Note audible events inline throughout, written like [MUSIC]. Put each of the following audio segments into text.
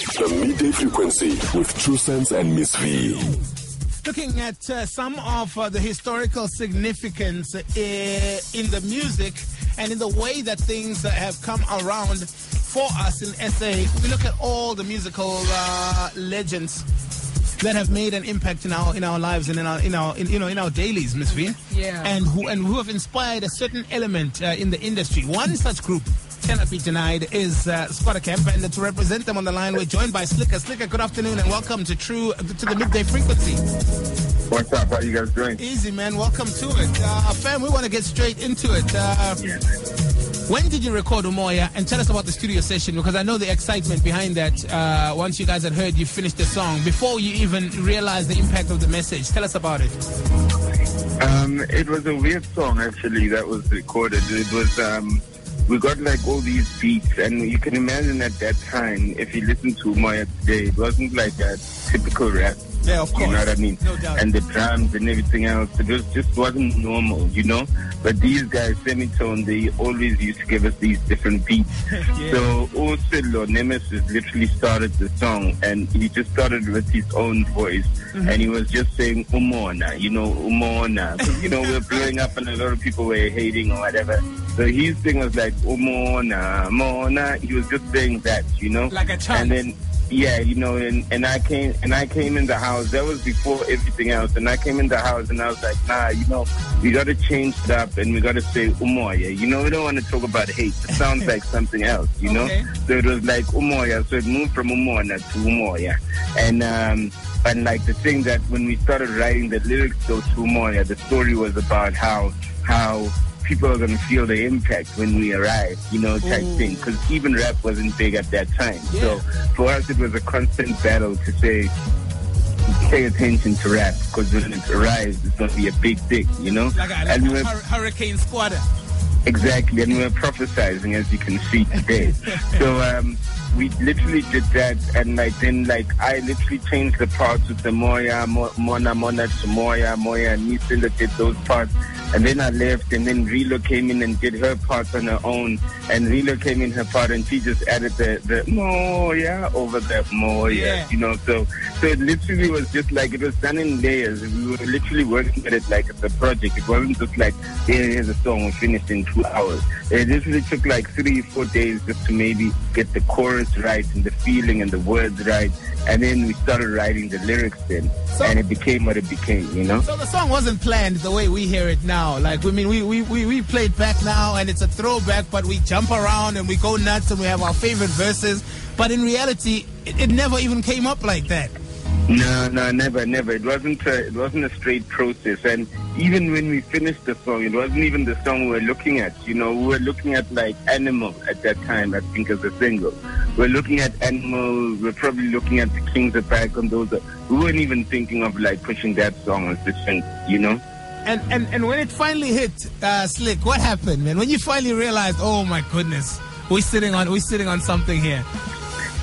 The midday frequency with True Sense and Miss V. Looking at uh, some of uh, the historical significance uh, in the music and in the way that things uh, have come around for us in SA, we look at all the musical uh, legends that have made an impact in our in our lives and in our in our in, you know in our dailies, Miss V. Yeah. And who and who have inspired a certain element uh, in the industry. One such group cannot be denied is uh, Skwatta Kamp, and to represent them on the line, we're joined by Slikour. Slikour, good afternoon and welcome to True to the midday frequency. What's up? How you guys doing? Easy, man. Welcome to it, uh, fam. We want to get straight into it. Uh, when did you record Umoya? And tell us about the studio session because I know the excitement behind that. Uh, once you guys had heard you finished the song, before you even realized the impact of the message, tell us about it. Um, it was a weird song actually that was recorded. It was um, we got like all these beats, and you can imagine at that time, if you listen to Maya today, it wasn't like a typical rap. Yeah, of course. You know what I mean? No doubt. And the drums and everything else, it was just wasn't normal, you know. But these guys, Semitone, they always used to give us these different beats. [LAUGHS] Yeah. So Osilo Nemesis literally started the song, and he just started with his own voice, Mm-hmm. and he was just saying Umona, you know, Umona, [LAUGHS] you know we're blowing up, and a lot of people were hating or whatever. So his thing was like Umona, Mona. He was just saying that, you know, Like a chant. and then yeah, you know, and, and I came and I came in the house. That was before everything else. And I came in the house and I was like, nah, you know, we got to change it up and we got to say umoya. You know, we don't want to talk about hate. It sounds like [LAUGHS] something else, you know. Okay. So it was like umoya. So it moved from umona to umoya, and um, and like the thing that when we started writing the lyrics to umoya, the story was about how how people are going to feel the impact when we arrive, you know, type thing. Because even rap wasn't big at that time. Yeah. So for us, it was a constant battle to say, pay attention to rap because when it arrives, it's going to be a big thing, you know? Like a, like and we were, hurricane Skwatta. exactly, and we were prophesizing, as you can see today. [LAUGHS] so um, we literally did that, and like then, like I literally changed the parts with the Moya, Mo- Mona, Mona to Moya, Moya, and Nisila did those parts. And then I left, and then Rilo came in and did her part on her own. And Rilo came in her part, and she just added the the Moya over the Moya, Yeah. you know. So so it literally was just like it was done in layers. We were literally working at it like it's a project. It wasn't just like here, here's a song we finished in two hours. It literally took like three, four days just to maybe get the chorus right and the feeling and the words right. And then we started writing the lyrics then, So- and it became what it became, you know. So the song wasn't planned the way we hear it now. Like, I mean, we, we, we, we play it back now and it's a throwback, but we jump around and we go nuts and we have our favorite verses. But in reality, it, it never even came up like that. No, no, never, never. It wasn't. A, it wasn't a straight process. And even when we finished the song, it wasn't even the song we were looking at. You know, we were looking at like Animal at that time. I think as a single, we're looking at Animal. We're probably looking at the Kings of Back on those. We weren't even thinking of like pushing that song as the single. You know. And, and, and when it finally hit uh, Slick, what happened, man? When you finally realized, oh my goodness, we're sitting on we're sitting on something here.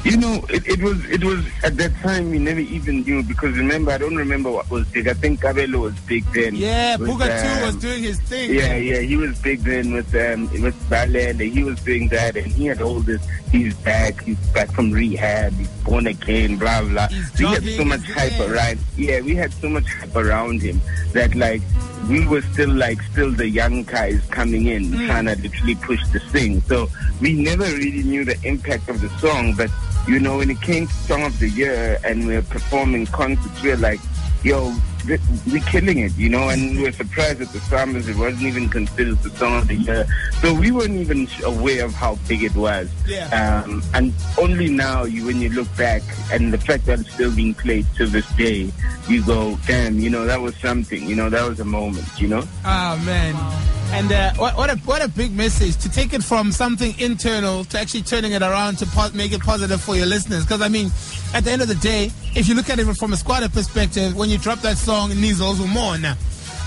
You know, it, it was it was at that time we never even knew because remember I don't remember what was big. I think Kabelo was big then. Yeah, With, Puga too was um, doing his thing. Yeah, yeah, he was big then with um with Balele. He was doing that, and he had all this. He's back. He's back from rehab. He's born again. Blah blah. He's we had so much hype around. Yeah, we had so much hype around him that like we were still like still the young guys coming in Hmm. trying to literally push the thing. So we never really knew the impact of the song, but you know when it came to song of the year and we were performing concerts, we were like, yo. We're killing it, you know, and we were surprised at the SAMAs. It wasn't even considered the song of the year, so we weren't even aware of how big it was. Yeah. Um, and only now, you when you look back, and the fact that it's still being played to this day, you go, damn, you know, that was something. You know, that was a moment. You know. Oh man. And uh, what, what a what a big message to take it from something internal to actually turning it around to po- make it positive for your listeners. Because I mean, at the end of the day, if you look at it from a Skwatta perspective, when you drop that song, it needs also more now,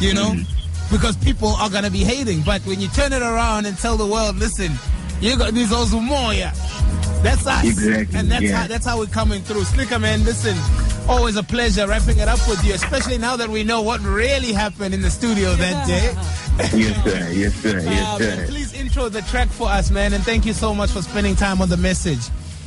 you know, because people are gonna be hating. But when you turn it around and tell the world, listen, you got these also more, yeah. That's us, Exactly, and that's yeah. how that's how we're coming through. Slikour man, listen, always a pleasure wrapping it up with you, especially now that we know what really happened in the studio that day. [LAUGHS] yes, sir. Yes, sir. Yes, man, sir. please intro the track for us, man, and thank you so much for spending time on the message.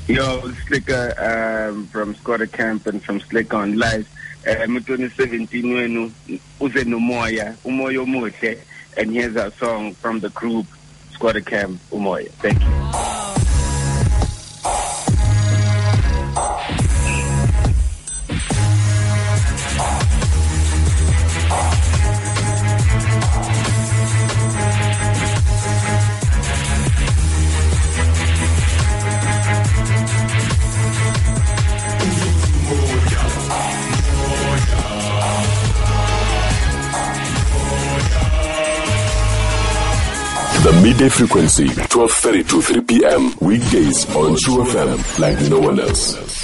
Yo, Slikour um, from Skwatta Kamp and from Slikour on Live. Um, 2017 wenu uze nomoya umoya omuhle and here's our song from the group Skwatta Kamp Umoya. Thank you. Midday frequency, 12.30 to 3 p.m. Weekdays on True FM like no one else.